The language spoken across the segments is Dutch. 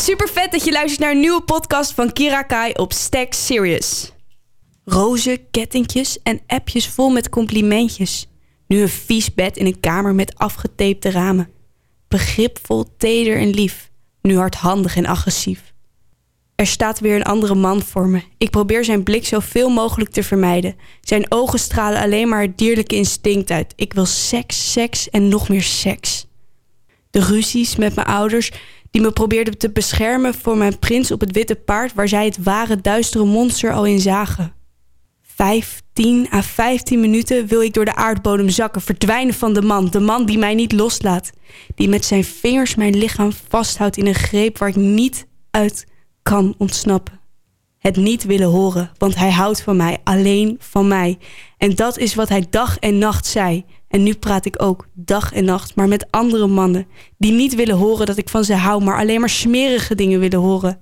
Super vet dat je luistert naar een nieuwe podcast van Kira Kai op Stack Serious. Rozen, kettingjes en appjes vol met complimentjes. Nu een vies bed in een kamer met afgetapte ramen. Begripvol, teder en lief. Nu hardhandig en agressief. Er staat weer een andere man voor me. Ik probeer zijn blik zoveel mogelijk te vermijden. Zijn ogen stralen alleen maar het dierlijke instinct uit. Ik wil seks, seks en nog meer seks. De ruzies met mijn ouders die me probeerden te beschermen voor mijn prins op het witte paard waar zij het ware duistere monster al in zagen. 15 à 15 minuten wil ik door de aardbodem zakken, verdwijnen van de man, de man die mij niet loslaat, die met zijn vingers mijn lichaam vasthoudt in een greep waar ik niet uit kan ontsnappen. Het niet willen horen, want hij houdt van mij, alleen van mij. En dat is wat hij dag en nacht zei. En nu praat ik ook dag en nacht, maar met andere mannen die niet willen horen dat ik van ze hou, maar alleen maar smerige dingen willen horen.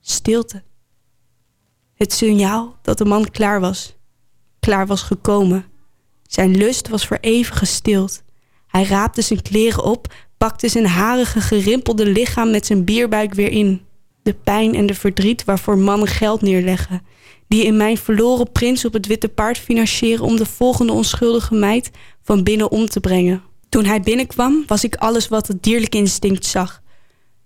Stilte. Het signaal dat de man klaar was. Klaar was gekomen. Zijn lust was voor even gestild. Hij raapte zijn kleren op, pakte zijn harige, gerimpelde lichaam met zijn bierbuik weer in. De pijn en de verdriet waarvoor mannen geld neerleggen. Die in mijn verloren prins op het witte paard financieren om de volgende onschuldige meid van binnen om te brengen. Toen hij binnenkwam, was ik alles wat het dierlijke instinct zag.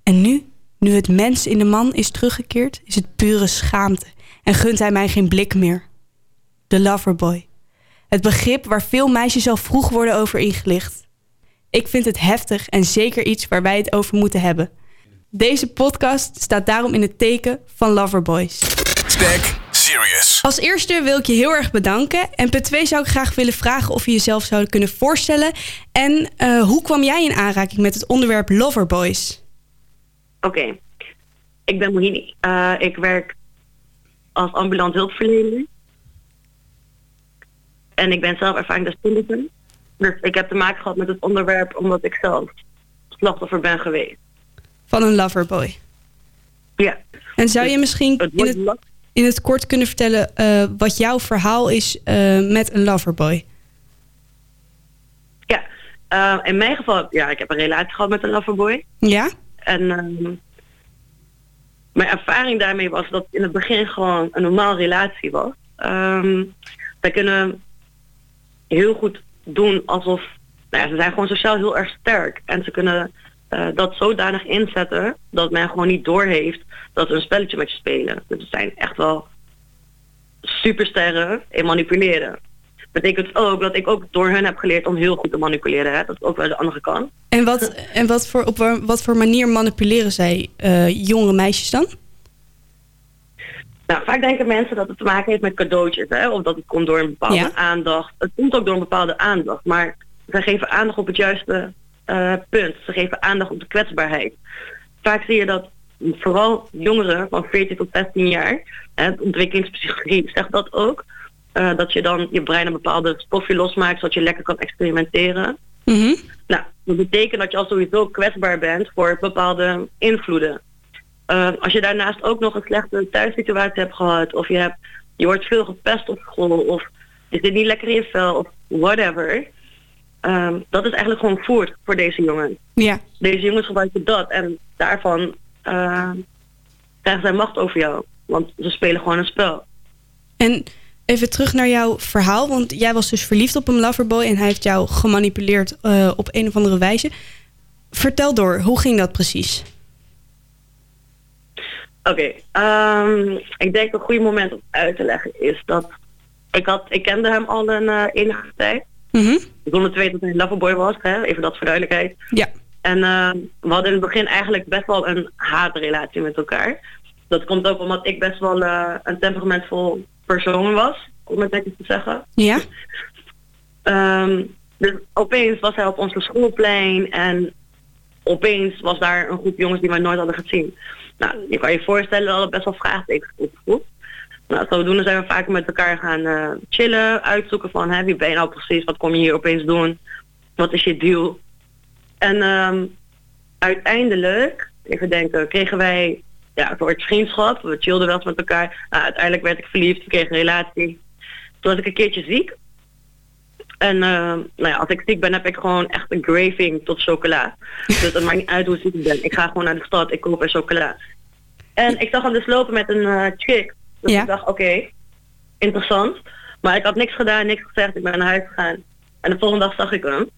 En nu, nu het mens in de man is teruggekeerd, is het pure schaamte en gunt hij mij geen blik meer. De loverboy. Het begrip waar veel meisjes al vroeg worden over ingelicht. Ik vind het heftig en zeker iets waar wij het over moeten hebben. Deze podcast staat daarom in het teken van loverboys. Stack Serious. Als eerste wil ik je heel erg bedanken. En punt twee zou ik graag willen vragen of je jezelf zou kunnen voorstellen. En uh, hoe kwam jij in aanraking met het onderwerp Loverboys? Oké, okay. ik ben Mohini. Uh, ik werk als ambulant hulpverlener. En ik ben zelf ervaringsdeskundige. Dus ik heb te maken gehad met het onderwerp omdat ik zelf slachtoffer ben geweest. Van een loverboy? Ja. En zou je misschien in het, in het kort kunnen vertellen uh, wat jouw verhaal is uh, met een loverboy? Ja, uh, in mijn geval, ja, ik heb een relatie gehad met een loverboy. Ja? En mijn ervaring daarmee was dat in het begin gewoon een normaal relatie was. Um, wij kunnen heel goed doen alsof, nou ja, ze zijn gewoon sociaal heel erg sterk. En ze kunnen uh, dat zodanig inzetten dat men gewoon niet doorheeft dat ze een spelletje met je spelen. Dus zijn echt wel supersterren in manipuleren. Betekent ook dat ik ook door hen heb geleerd om heel goed te manipuleren. Hè? Dat is ook wel de andere kant. En wat, en wat, voor, op wat voor manier manipuleren zij uh, jonge meisjes dan? Nou, vaak denken mensen dat het te maken heeft met cadeautjes. Hè? Of dat het komt door een bepaalde ja. aandacht. Het komt ook door een bepaalde aandacht. Maar zij geven aandacht op het juiste uh, punt. Ze geven aandacht op de kwetsbaarheid. Vaak zie je dat vooral jongeren van 14 tot 16 jaar, hè, ontwikkelingspsychologie zegt dat ook, uh, dat je dan je brein een bepaalde stofje losmaakt zodat je lekker kan experimenteren. Mm -hmm. Nou, dat betekent dat je al sowieso kwetsbaar bent voor bepaalde invloeden. Uh, als je daarnaast ook nog een slechte thuissituatie hebt gehad, of je, hebt, je wordt veel gepest op school, of je zit niet lekker in je vel, of whatever, Um, dat is eigenlijk gewoon voert voor deze jongen. Ja. Deze jongens gebruiken dat en daarvan uh, krijgen zij macht over jou. Want ze spelen gewoon een spel. En even terug naar jouw verhaal. Want jij was dus verliefd op een loverboy en hij heeft jou gemanipuleerd uh, op een of andere wijze. Vertel door, hoe ging dat precies? Oké, okay, um, ik denk een goed moment om uit te leggen is dat ik, had, ik kende hem al een uh, enige tijd. Mm -hmm. Zonder te weten dat hij een loverboy was, hè? even dat voor duidelijkheid. Ja. En uh, we hadden in het begin eigenlijk best wel een haatrelatie met elkaar. Dat komt ook omdat ik best wel uh, een temperamentvol persoon was, om het netjes te zeggen. Ja. Um, dus opeens was hij op onze schoolplein en opeens was daar een groep jongens die wij nooit hadden gezien. Nou, je kan je voorstellen dat het best wel vraagtekens opgevoed. Nou, zodoende zijn we vaak met elkaar gaan uh, chillen, uitzoeken van hè, wie ben je nou precies, wat kom je hier opeens doen, wat is je deal. En um, uiteindelijk, even denken, kregen wij ja, soort vriendschap, we chillden wel eens met elkaar. Nou, uiteindelijk werd ik verliefd, ik kreeg een relatie. Toen was ik een keertje ziek. En uh, nou ja, als ik ziek ben, heb ik gewoon echt een craving tot chocola. dus het maakt niet uit hoe ziek ik ben. Ik ga gewoon naar de stad, ik koop een chocola. En ik zag hem dus lopen met een uh, chick. Dus Ja. ik dacht, oké, interessant. Maar ik had niks gedaan, niks gezegd. Ik ben naar huis gegaan. En de volgende dag zag ik hem.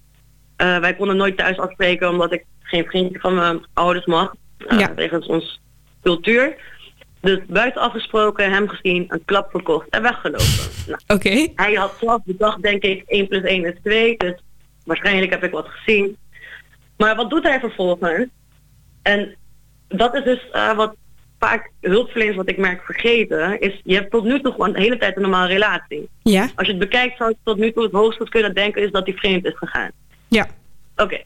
Eh, wij konden nooit thuis afspreken, omdat ik geen vriendje van mijn ouders mag. Uh, Ja. Wegens ons cultuur. Dus buiten afgesproken, hem gezien, een klap verkocht en weggelopen. Nou, Oké. hij had zelf bedacht, denk ik, 1 plus 1 is 2. Dus waarschijnlijk heb ik wat gezien. Maar wat doet hij vervolgens? En dat is dus eh, wat vaak hulpverleners, wat ik merk, vergeten. Is, je hebt tot nu toe gewoon de hele tijd een normale relatie. Ja. Als je het bekijkt, zou je tot nu toe het hoogste kunnen denken is dat hij vreemd is gegaan. Ja. Oké.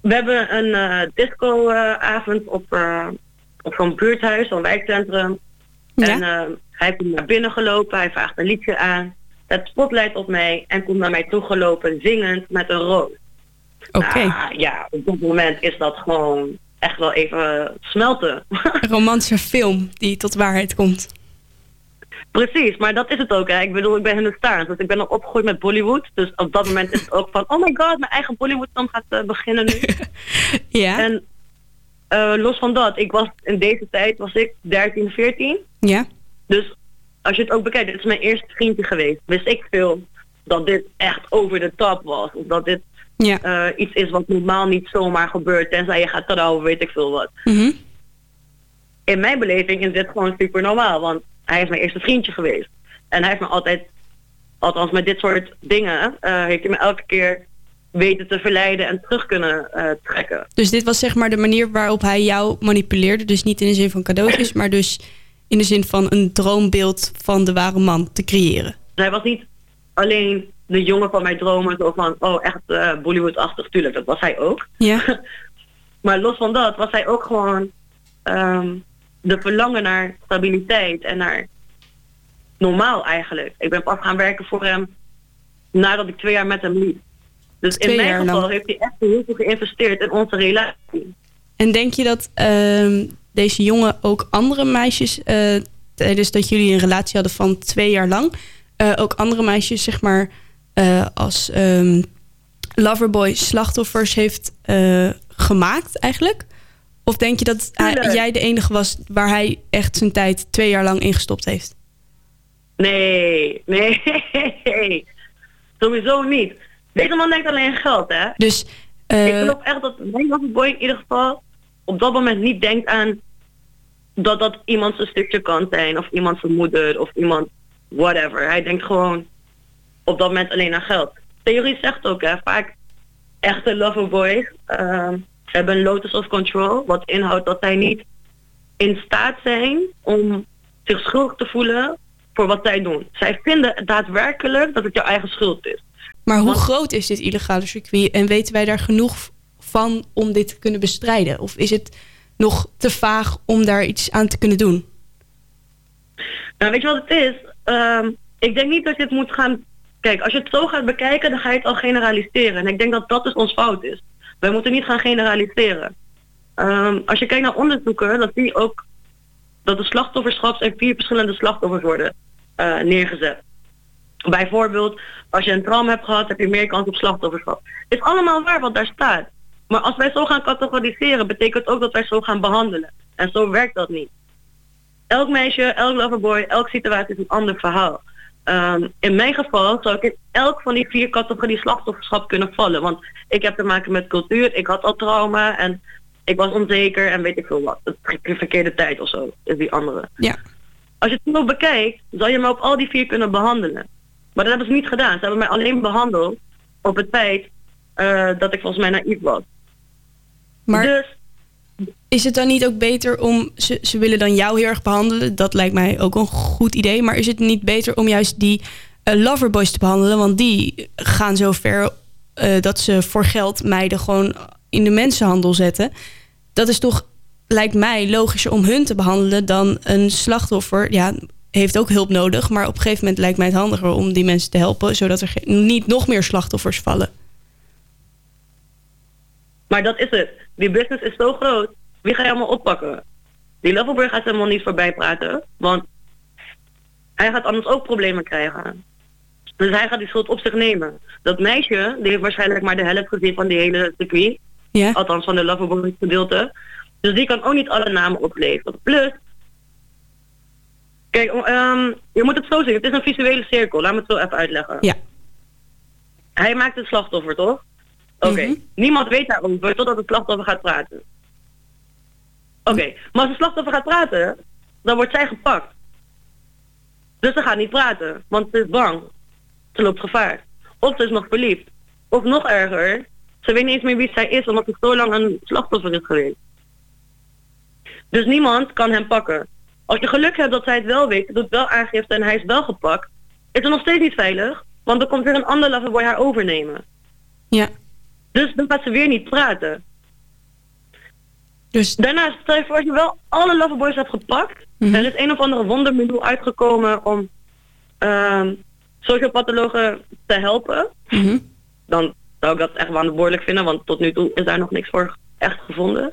We hebben een eh disco-avond op, eh, op zo'n buurthuis, zo'n wijkcentrum. En Ja. eh, hij komt naar binnen gelopen, hij vraagt een liedje aan. Het spotlight op mij en komt naar mij toe gelopen zingend met een roos. Oké. Nou, ja, op dat moment is dat gewoon echt wel even smelten. Een romantische film die tot waarheid komt. Precies, maar dat is het ook. Hè. Ik bedoel, ik ben in de stars, dus ik ben nog opgegroeid met Bollywood. Dus op dat moment is het ook van, oh my god, mijn eigen Bollywood film gaat eh, beginnen nu. Ja. En eh, los van dat, ik was in deze tijd was ik 13, 14. Ja. Dus als je het ook bekijkt, dit is mijn eerste vriendje geweest. Wist ik veel dat dit echt over de top was. Of dat dit Ja. eh, iets is wat normaal niet zomaar gebeurt. Tenzij je gaat trouwen, weet ik veel wat. Mhm. In mijn beleving is dit gewoon super normaal. Want hij is mijn eerste vriendje geweest. En hij heeft me altijd, althans met dit soort dingen, eh, heeft hij me elke keer weten te verleiden en terug kunnen eh, trekken. Dus dit was zeg maar de manier waarop hij jou manipuleerde. Dus niet in de zin van cadeautjes, maar dus in de zin van een droombeeld van de ware man te creëren. Hij was niet alleen de jongen van mijn dromen, zo van, oh echt eh Bollywood-achtig, tuurlijk, dat was hij ook. Ja. Maar los van dat was hij ook gewoon ehm, de verlangen naar stabiliteit en naar normaal eigenlijk. Ik ben pas gaan werken voor hem nadat ik twee jaar met hem liep. Dus Twee in mijn geval lang. heeft hij echt heel veel geïnvesteerd in onze relatie. En denk je dat ehm, deze jongen ook andere meisjes, eh, tijdens dat jullie een relatie hadden van twee jaar lang, eh, ook andere meisjes, zeg maar, eh, als ehm, loverboy slachtoffers heeft eh, gemaakt eigenlijk? Of denk je dat hij- jij de enige was waar hij echt zijn tijd twee jaar lang ingestopt heeft? Nee, nee, sowieso niet. Deze man denkt alleen geld, hè? Dus Ik eh, geloof echt dat mijn loverboy in ieder geval op dat moment niet denkt aan dat dat iemand zijn stukje kan zijn of iemand zijn moeder of iemand whatever. Hij denkt gewoon op dat moment alleen aan geld. Theorie zegt ook hè, vaak echte loverboys ehm hebben een lotus of control, wat inhoudt dat zij niet in staat zijn om zich schuldig te voelen voor wat zij doen. Zij vinden daadwerkelijk dat het jouw eigen schuld is. maar hoe want- groot is dit illegale circuit en weten wij daar genoeg van om dit te kunnen bestrijden? Of is het nog te vaag om daar iets aan te kunnen doen? Nou, weet je wat het is? Ehm, ik denk niet dat je het moet gaan... Kijk, als je het zo gaat bekijken, dan ga je het al generaliseren. En ik denk dat dat dus ons fout is. Wij moeten niet gaan generaliseren. Ehm, als je kijkt naar onderzoeken, dan zie je ook dat de slachtofferschap en vier verschillende slachtoffers worden eh, neergezet. Bijvoorbeeld, als je een trauma hebt gehad, heb je meer kans op slachtofferschap. Het is allemaal waar wat daar staat. Maar als wij zo gaan categoriseren, betekent ook dat wij zo gaan behandelen. En zo werkt dat niet elk meisje, elk loverboy, elke situatie is een ander verhaal. Ehm, in mijn geval zou ik in elk van die vier categorieën slachtofferschap kunnen vallen. Want ik heb te maken met cultuur, ik had al trauma en ik was onzeker en weet ik veel wat. Het de verkeerde tijd of zo is die andere. Ja. Als je het zo bekijkt, zal je me op al die vier kunnen behandelen. Maar dat hebben ze niet gedaan. Ze hebben mij alleen behandeld op het feit eh, dat ik volgens mij naïef was. Maar Dus is het dan niet ook beter om... Ze, ze willen dan jou heel erg behandelen. Dat lijkt mij ook een goed idee. Maar is het niet beter om juist die eh, loverboys te behandelen? Want die gaan zo ver eh, dat ze voor geld meiden gewoon in de mensenhandel zetten. Dat is toch, lijkt mij, logischer om hun te behandelen dan een slachtoffer. Ja, heeft ook hulp nodig. Maar op een gegeven moment lijkt mij het handiger om die mensen te helpen. Zodat er niet nog meer slachtoffers vallen. Maar dat is het. Die business is zo groot. Wie ga je allemaal oppakken? Die Loverboy gaat helemaal niet voorbij praten. Want hij gaat anders ook problemen krijgen. Dus hij gaat die schuld op zich nemen. Dat meisje, die heeft waarschijnlijk maar de helft gezien van die hele circuit. Ja. Althans van de Loverboy gedeelte. Dus die kan ook niet alle namen opleveren. Plus, kijk, ehm, je moet het zo zien. Het is een visuele cirkel. Laat me het zo even uitleggen. Ja. Hij maakt het slachtoffer, toch? Oké. Mhm. Niemand weet daarover totdat het slachtoffer gaat praten. Oké. Maar als het slachtoffer gaat praten, dan wordt zij gepakt. Dus ze gaat niet praten, want ze is bang. Ze loopt gevaar. Of ze is nog verliefd. Of nog erger, ze weet niet eens meer wie zij is omdat ze zo lang een slachtoffer is geweest. Dus niemand kan hem pakken. Als je geluk hebt dat zij het wel weet, doet wel aangifte en hij is wel gepakt, is het nog steeds niet veilig, want er komt weer een ander loverboy haar overnemen. Ja. Dus dan gaat ze weer niet praten. Dus Daarnaast, stel je voor als je wel alle loverboys hebt gepakt, Mhm. er is een of andere wondermiddel uitgekomen om ehm sociopathologen te helpen, mhm. dan zou ik dat echt verantwoordelijk vinden, want tot nu toe is daar nog niks voor echt gevonden.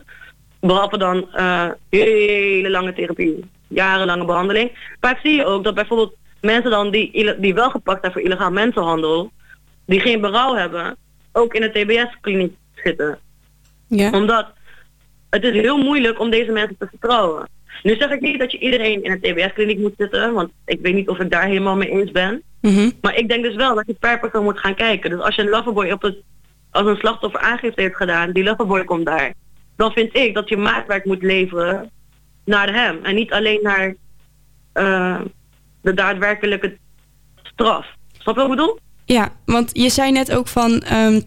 Behalve dan eh, hele lange therapie, jarenlange behandeling. Vaak zie je ook dat bijvoorbeeld mensen dan die, die wel gepakt zijn voor illegaal mensenhandel, die geen berouw hebben, ook in de TBS-kliniek zitten. ja. Omdat het is heel moeilijk om deze mensen te vertrouwen. Nu zeg ik niet dat je iedereen in een TBS-kliniek moet zitten, want ik weet niet of ik daar helemaal mee eens ben. Mhm. Maar ik denk dus wel dat je per persoon moet gaan kijken. Dus als je een loverboy op het, als een slachtoffer aangifte heeft gedaan, die loverboy komt daar. Dan vind ik dat je maatwerk moet leveren naar hem. En niet alleen naar eh, de daadwerkelijke straf. Snap je wat ik bedoel? Ja, want je zei net ook van ehm,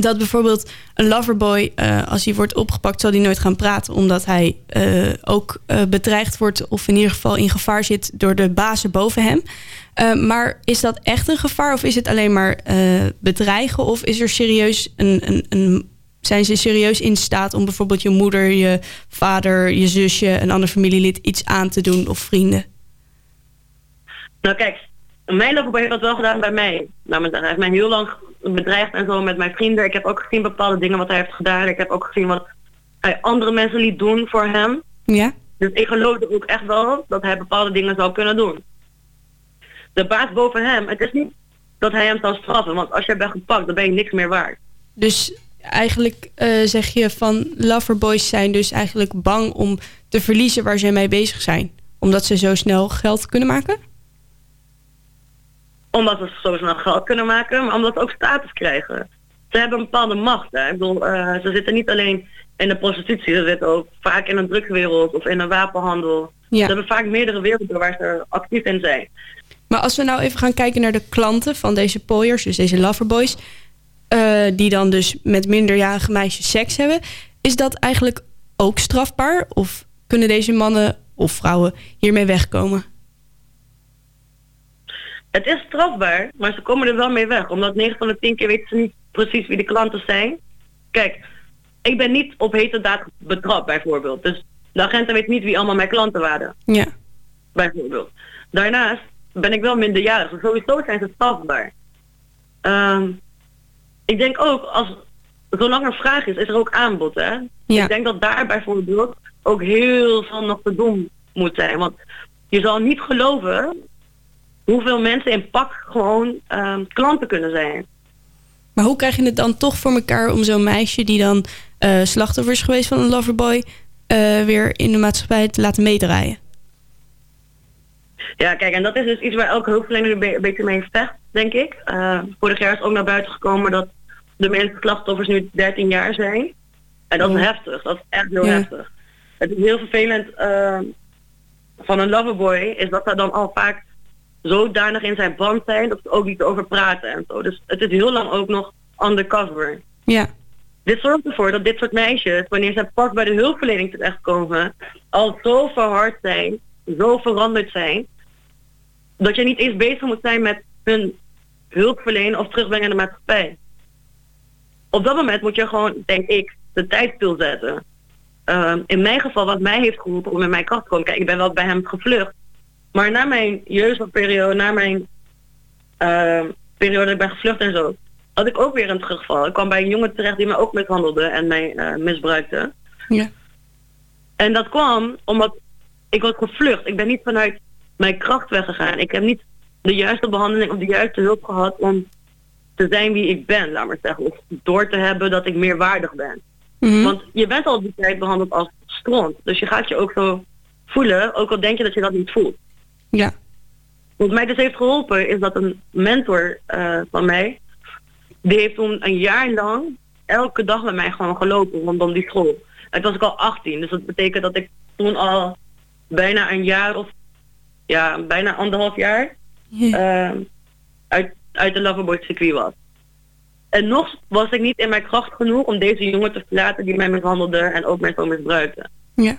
dat bijvoorbeeld een loverboy, eh, als hij wordt opgepakt, zal hij nooit gaan praten, omdat hij eh, ook eh, bedreigd wordt of in ieder geval in gevaar zit door de bazen boven hem. Maar is dat echt een gevaar of is het alleen maar bedreigen of is er serieus een, een, een, zijn ze serieus in staat om bijvoorbeeld je moeder, je vader, je zusje, een ander familielid iets aan te doen of vrienden? Nou kijk, mijn loverboy heeft dat wel gedaan bij mij. Zeggen. Hij heeft mij heel lang bedreigd en zo met mijn vrienden. Ik heb ook gezien bepaalde dingen wat hij heeft gedaan. Ik heb ook gezien wat hij andere mensen liet doen voor hem. Ja? Dus ik geloofde ook echt wel dat hij bepaalde dingen zou kunnen doen. De baas boven hem, het is niet dat hij hem zou straffen. Want als jij bent gepakt, dan ben je niks meer waard. Dus eigenlijk eh, zeg je van loverboys zijn dus eigenlijk bang om te verliezen waar ze mee bezig zijn. Omdat ze zo snel geld kunnen maken? Omdat ze zo snel geld kunnen maken, maar omdat ze ook status krijgen. Ze hebben een bepaalde macht. Hè. Ik bedoel, eh, ze zitten niet alleen in de prostitutie, ze zitten ook vaak in een drugswereld of in een wapenhandel. Ja. Ze hebben vaak meerdere werelden waar ze actief in zijn. Maar als we nou even gaan kijken naar de klanten van deze pooiers, dus deze loverboys, eh, die dan dus met minderjarige meisjes seks hebben, is dat eigenlijk ook strafbaar? Of kunnen deze mannen of vrouwen hiermee wegkomen? Het is strafbaar, maar ze komen er wel mee weg. Omdat 9 van de 10 keer weten ze niet precies wie de klanten zijn. Kijk, ik ben niet op hete daad betrapt bijvoorbeeld. Dus de agenten weten niet wie allemaal mijn klanten waren. Ja. bijvoorbeeld. Daarnaast ben ik wel minderjarig, dus sowieso zijn ze strafbaar. Ehm, ik denk ook, als, zolang er vraag is, is er ook aanbod. Hè? Ja. Ik denk dat daar bijvoorbeeld ook heel veel nog te doen moet zijn. Want je zal niet geloven hoeveel mensen in pak gewoon ehm, klanten kunnen zijn. Maar hoe krijg je het dan toch voor elkaar om zo'n meisje die dan eh, slachtoffer is geweest van een loverboy, eh, weer in de maatschappij te laten meedraaien? Ja, kijk, en dat is dus iets waar elke hulpverlener een be- een beetje mee vecht, denk ik. Eh, vorig jaar is ook naar buiten gekomen dat de meeste slachtoffers nu 13 jaar zijn. En dat is Ja. heftig, dat is echt heel Ja. heftig. Het is heel vervelend eh, van een loverboy, is dat er dan al vaak zodanig in zijn band zijn dat ze ook niet over praten en zo. Dus het is heel lang ook nog undercover. Ja. Dit zorgt ervoor dat dit soort meisjes, wanneer ze pas bij de hulpverlening terechtkomen, al zo verhard zijn, zo veranderd zijn, dat je niet eens bezig moet zijn met hun hulpverlenen of terugbrengen in de maatschappij. Op dat moment moet je gewoon, denk ik, de tijd stilzetten. Ehm, in mijn geval, wat mij heeft geholpen om in mijn kracht te komen, kijk, ik ben wel bij hem gevlucht. Maar na mijn jeugdperiode, na mijn ehm, periode dat ik ben gevlucht en zo, had ik ook weer een terugval. Ik kwam bij een jongen terecht die mij ook mishandelde en mij eh, misbruikte. Ja. En dat kwam omdat ik was gevlucht. Ik ben niet vanuit mijn kracht weggegaan. Ik heb niet de juiste behandeling of de juiste hulp gehad om te zijn wie ik ben, laat maar zeggen. Of door te hebben dat ik meer waardig ben. Mhm. Want je bent al die tijd behandeld als stront. Dus je gaat je ook zo voelen, ook al denk je dat je dat niet voelt. Ja. Wat mij dus heeft geholpen is dat een mentor eh, van mij, die heeft toen een jaar lang elke dag met mij gewoon gelopen rondom die school. Het was ik al 18, dus dat betekent dat ik toen al bijna een jaar of ja, bijna anderhalf jaar Ja. eh, uit, uit de Loverboy circuit was. En nog was ik niet in mijn kracht genoeg om deze jongen te verlaten die mij mishandelde en ook mij zo misbruikte. ja.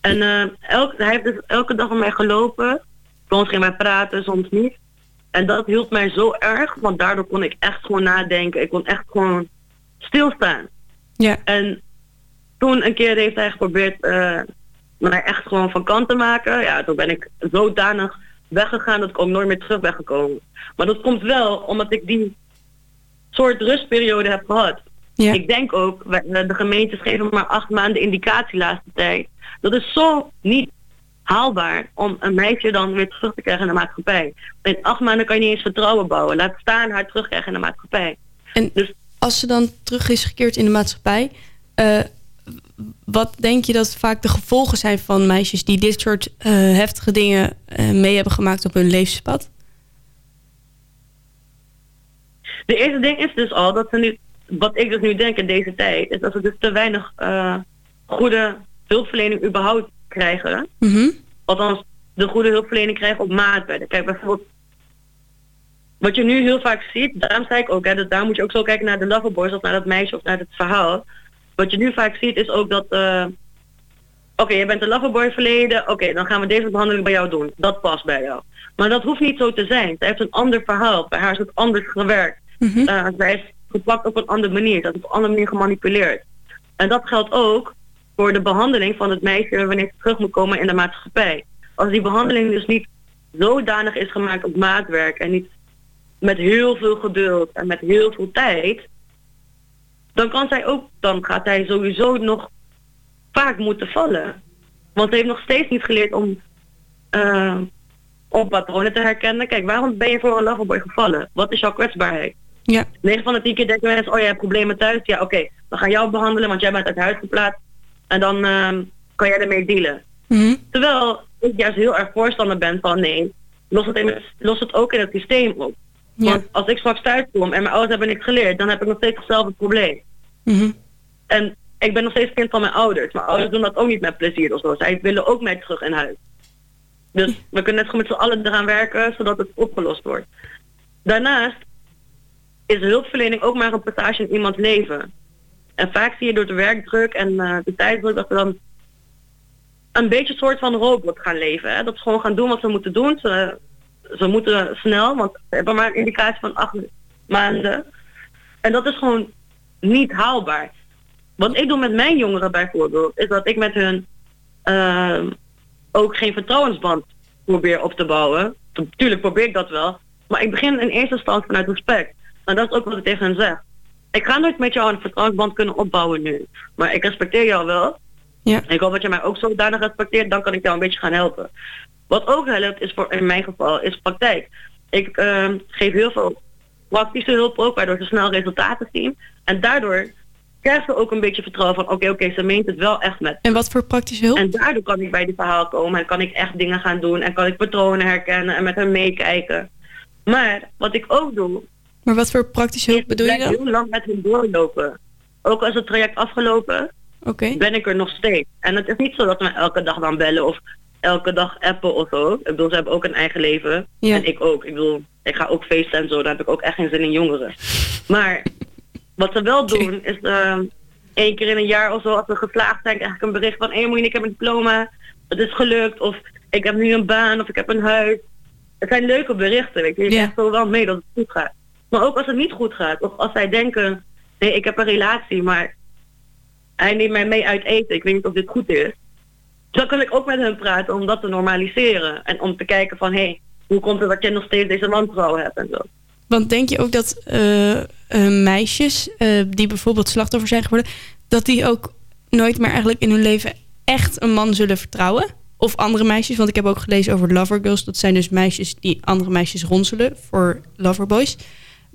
En eh, elk, hij heeft dus elke dag met mij gelopen. Soms ging wij praten, soms niet. En dat hielp mij zo erg, want daardoor kon ik echt gewoon nadenken. Ik kon echt gewoon stilstaan. Ja. En toen een keer heeft hij geprobeerd eh mij echt gewoon van kant te maken. Ja, toen ben ik zodanig weggegaan dat ik ook nooit meer terug ben gekomen. Maar dat komt wel omdat ik die soort rustperiode heb gehad. Ja. Ik denk ook, eh, de gemeentes geven maar acht maanden indicatie laatste tijd. Dat is zo niet haalbaar om een meisje dan weer terug te krijgen in de maatschappij. In acht maanden kan je niet eens vertrouwen bouwen. Laat staan haar terugkrijgen in de maatschappij. En Dus als ze dan terug is gekeerd in de maatschappij, eh, wat denk je dat vaak de gevolgen zijn van meisjes die dit soort eh, heftige dingen eh, mee hebben gemaakt op hun levenspad? de eerste ding is dus al dat ze nu, wat ik dus nu denk in deze tijd, is dat ze dus te weinig goede hulpverlening überhaupt krijgen. Mhm. althans de goede hulpverlening krijgen op maat werden. Kijk, bijvoorbeeld, wat je nu heel vaak ziet, daarom zei ik ook, hè, dat daar moet je ook zo kijken naar de loverboys of naar dat meisje of naar het verhaal. Wat je nu vaak ziet is ook dat, eh, oké, je bent een loverboy verleden, oké, dan gaan we deze behandeling bij jou doen. Dat past bij jou. Maar dat hoeft niet zo te zijn. Zij heeft een ander verhaal. Bij haar is het anders gewerkt. Uh, zij is gepakt op een andere manier. Dat is op een andere manier gemanipuleerd. En dat geldt ook voor de behandeling van het meisje wanneer ze terug moet komen in de maatschappij. Als die behandeling dus niet zodanig is gemaakt op maatwerk en niet met heel veel geduld en met heel veel tijd, dan kan zij ook, dan gaat zij sowieso nog vaak moeten vallen. Want ze heeft nog steeds niet geleerd om, uh, om patronen te herkennen. Kijk, waarom ben je voor een loverboy gevallen? Wat is jouw kwetsbaarheid? Ja. 9 van de 10 keer denken mensen, oh jij hebt problemen thuis. Ja, oké, we gaan jou behandelen, want jij bent uit huis geplaatst. En dan ehm, kan jij ermee dealen. Mhm. Terwijl ik juist heel erg voorstander ben van nee, los het, in los het ook in het systeem op. Ja. Want als ik straks thuis kom en mijn ouders hebben niks geleerd, dan heb ik nog steeds hetzelfde probleem. Mhm. En ik ben nog steeds kind van mijn ouders. Mijn ouders doen dat ook niet met plezier of zo. Zij willen ook mij terug in huis. Dus we kunnen net gewoon met z'n allen eraan werken, zodat het opgelost wordt. Daarnaast is hulpverlening ook maar een passage in iemands leven. En vaak zie je door de werkdruk en eh, de tijdsdruk dat we dan een beetje een soort van robot gaan leven. Hè? Dat ze gewoon gaan doen wat ze moeten doen. Ze, ze moeten snel, want ze hebben maar een indicatie van acht maanden. En dat is gewoon niet haalbaar. Wat ik doe met mijn jongeren bijvoorbeeld, is dat ik met hun uh, ook geen vertrouwensband probeer op te bouwen. Natuurlijk probeer ik dat wel. Maar ik begin in eerste instantie vanuit respect. En dat is ook wat ik tegen hen zeg. Ik ga nooit met jou een vertrouwensband kunnen opbouwen nu. Maar ik respecteer jou wel. Ja. Ik hoop dat je mij ook zodanig respecteert, dan kan ik jou een beetje gaan helpen. Wat ook helpt is voor in mijn geval is praktijk. Ik uh, geef heel veel praktische hulp ook, waardoor ze snel resultaten zien. En daardoor krijgen ze ook een beetje vertrouwen van oké, okay, oké, okay, ze meent het wel echt met. En wat voor praktische hulp? En daardoor kan ik bij die verhaal komen en kan ik echt dingen gaan doen en kan ik patronen herkennen en met hen meekijken. Maar wat ik ook doe. Maar wat voor praktische hulp bedoel je dan? heel lang met hen doorlopen. Ook als het traject afgelopen, okay. ben ik er nog steeds. En het is niet zo dat we elke dag dan bellen of elke dag appen of zo. Ik bedoel, ze hebben ook een eigen leven. Ja. En ik ook. Ik bedoel, ik ga ook feesten en zo. Daar heb ik ook echt geen zin in jongeren. Maar wat ze wel doen okay. is uh, één keer in een jaar of zo, als we geslaagd zijn, krijg ik een bericht van hé hey, ik heb een diploma, het is gelukt. Of ik heb nu een baan of ik heb een huis. Het zijn leuke berichten, weet je. Je krijgt zo wel mee dat het goed gaat. Maar ook als het niet goed gaat. Of als zij denken, nee, ik heb een relatie, maar hij neemt mij mee uit eten. Ik weet niet of dit goed is. Dan kan ik ook met hen praten om dat te normaliseren. En om te kijken van, hé, hey, hoe komt het dat je nog steeds deze wantrouwen hebt en zo. Want denk je ook dat uh, uh, meisjes uh, die bijvoorbeeld slachtoffer zijn geworden, dat die ook nooit meer eigenlijk in hun leven echt een man zullen vertrouwen? Of andere meisjes, want ik heb ook gelezen over lovergirls. Dat zijn dus meisjes die andere meisjes ronselen voor loverboys.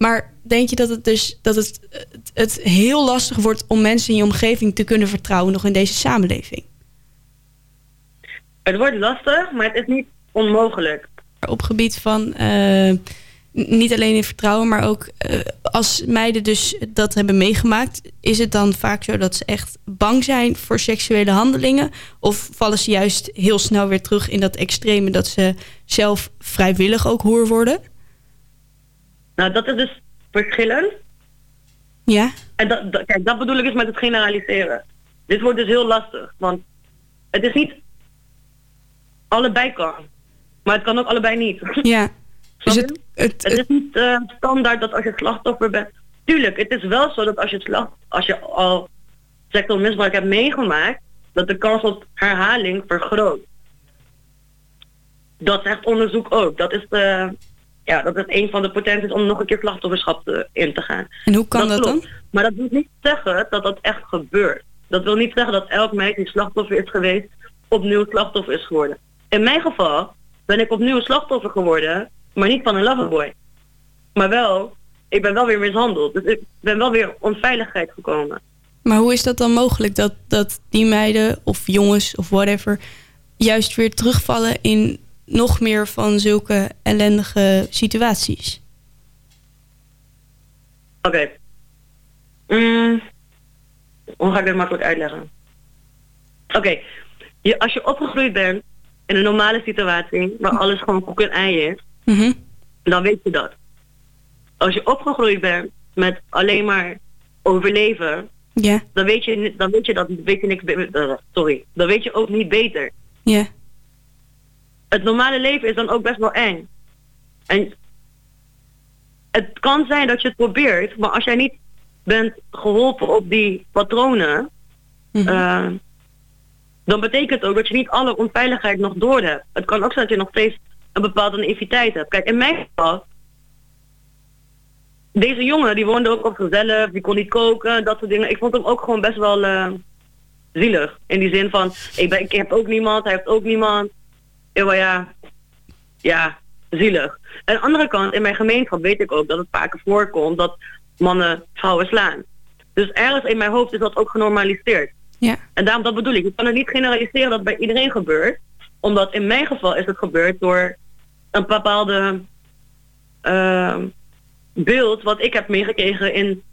Maar denk je dat het dus dat het, het, het heel lastig wordt om mensen in je omgeving te kunnen vertrouwen nog in deze samenleving? Het wordt lastig, maar het is niet onmogelijk. Op gebied van eh, niet alleen in vertrouwen, maar ook eh, als meiden dus dat hebben meegemaakt, is het dan vaak zo dat ze echt bang zijn voor seksuele handelingen? Of vallen ze juist heel snel weer terug in dat extreme dat ze zelf vrijwillig ook hoer worden? Nou, dat is dus verschillend. Ja. En dat, dat- kijk, dat bedoel ik dus met het generaliseren. Dit wordt dus heel lastig, want het is niet allebei kan. Maar het kan ook allebei niet. Ja. Dus het, het, Het is niet eh, standaard dat als je slachtoffer bent. Tuurlijk, het is wel zo dat als je, slacht, als je al seksueel misbruik hebt meegemaakt, dat de kans op herhaling vergroot. Dat zegt onderzoek ook. Dat is, de, ja, dat is een van de potenties om nog een keer slachtofferschap te- in te gaan. en hoe kan dat, dan? Maar dat wil niet zeggen dat dat echt gebeurt. Dat wil niet zeggen dat elk meisje die slachtoffer is geweest, opnieuw slachtoffer is geworden. In mijn geval ben ik opnieuw slachtoffer geworden, maar niet van een loverboy. Maar wel, ik ben wel weer mishandeld. Dus ik ben wel weer onveiligheid gekomen. Maar hoe is dat dan mogelijk dat, dat die meiden of jongens of whatever juist weer terugvallen in nog meer van zulke ellendige situaties? Oké. Mm, hoe ga ik dit makkelijk uitleggen? Oké, je, als je opgegroeid bent in een normale situatie, waar alles gewoon koek en ei is, Mhm. dan weet je dat. Als je opgegroeid bent met alleen maar overleven, Ja, dan weet je, dan weet je dat weet je niks eh, sorry, dan weet je ook niet beter. ja, Het normale leven is dan ook best wel eng. En het kan zijn dat je het probeert, maar als jij niet bent geholpen op die patronen, Mhm. eh, dan betekent het ook dat je niet alle onveiligheid nog door hebt. Het kan ook zijn dat je nog steeds een bepaalde naïviteit hebt. Kijk, in mijn geval, deze jongen die woonde ook op zichzelf, die kon niet koken, dat soort dingen. Ik vond hem ook gewoon best wel eh, zielig. In die zin van, ik, ben, ik heb ook niemand, hij heeft ook niemand. Ja, maar ja, ja, zielig. Aan de andere kant, in mijn gemeenschap weet ik ook dat het vaker voorkomt dat mannen vrouwen slaan. Dus ergens in mijn hoofd is dat ook genormaliseerd. ja, En daarom, dat bedoel ik. Ik kan het niet generaliseren dat het bij iedereen gebeurt. Omdat in mijn geval is het gebeurd door een bepaalde ehm, beeld wat ik heb meegekregen in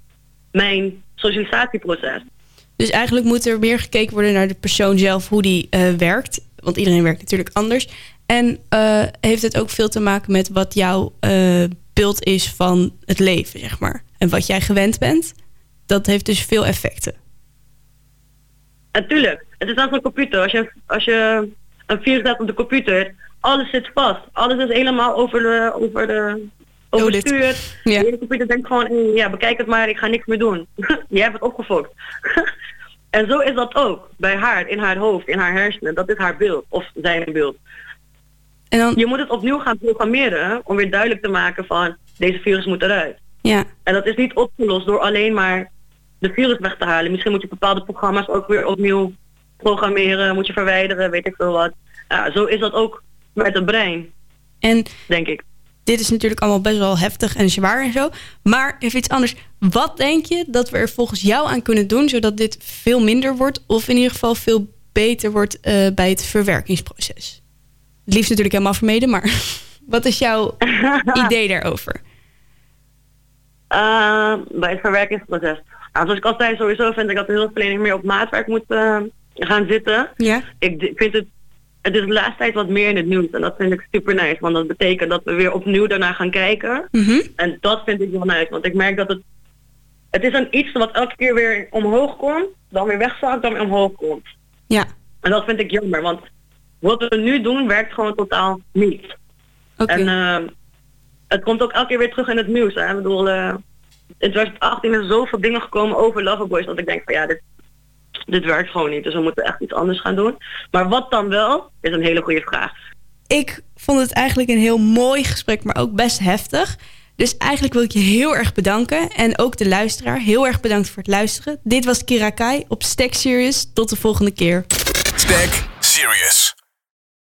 mijn socialisatieproces. Dus eigenlijk moet er meer gekeken worden naar de persoon zelf, hoe die eh, werkt. Want iedereen werkt natuurlijk anders. En eh, heeft het ook veel te maken met wat jouw eh, beeld is van het leven, zeg maar. En wat jij gewend bent. Dat heeft dus veel effecten. Natuurlijk, het is als een computer. Als je, als je een virus hebt op de computer, alles zit vast. Alles is helemaal over de, over de overstuurd. Ja. De computer denkt gewoon, ja, bekijk het maar, ik ga niks meer doen. Jij hebt het opgefokt. en zo is dat ook bij haar, in haar hoofd, in haar hersenen. Dat is haar beeld, of zijn beeld. En dan, Je moet het opnieuw gaan programmeren om weer duidelijk te maken van, deze virus moet eruit. ja, En dat is niet opgelost door alleen maar de virus weg te halen. Misschien moet je bepaalde programma's ook weer opnieuw programmeren, moet je verwijderen, weet ik veel wat. Ja, zo is dat ook met het brein, en denk ik. Dit is natuurlijk allemaal best wel heftig en zwaar en zo. Maar even iets anders. Wat denk je dat we er volgens jou aan kunnen doen... zodat dit veel minder wordt... of in ieder geval veel beter wordt eh, bij het verwerkingsproces? Het liefst natuurlijk helemaal vermeden, maar... wat is jouw idee daarover? Uh, bij het verwerkingsproces. Nou, zoals ik al zei, sowieso vind ik dat de hulpverlening meer op maatwerk moet eh, gaan zitten. Ja? Ik d- vind het, het is de laatste tijd wat meer in het nieuws en dat vind ik super nice. Want dat betekent dat we weer opnieuw daarna gaan kijken. Mhm. En dat vind ik wel nice, want ik merk dat het... Het is een iets wat elke keer weer omhoog komt, dan weer wegzakt, dan weer omhoog komt. Ja, En dat vind ik jammer, want wat we nu doen werkt gewoon totaal niet. oké. En eh, het komt ook elke keer weer terug in het nieuws. Hè? Ik bedoel, eh, in 2018 is zoveel dingen gekomen over Loverboys dat ik denk van ja, dit, dit werkt gewoon niet. Dus we moeten echt iets anders gaan doen. Maar wat dan wel, is een hele goede vraag. Ik vond het eigenlijk een heel mooi gesprek, maar ook best heftig. Dus eigenlijk wil ik je heel erg bedanken. En ook de luisteraar, heel erg bedankt voor het luisteren. Dit was Kira Kai op Stack Serious. Tot de volgende keer. Stack Serious.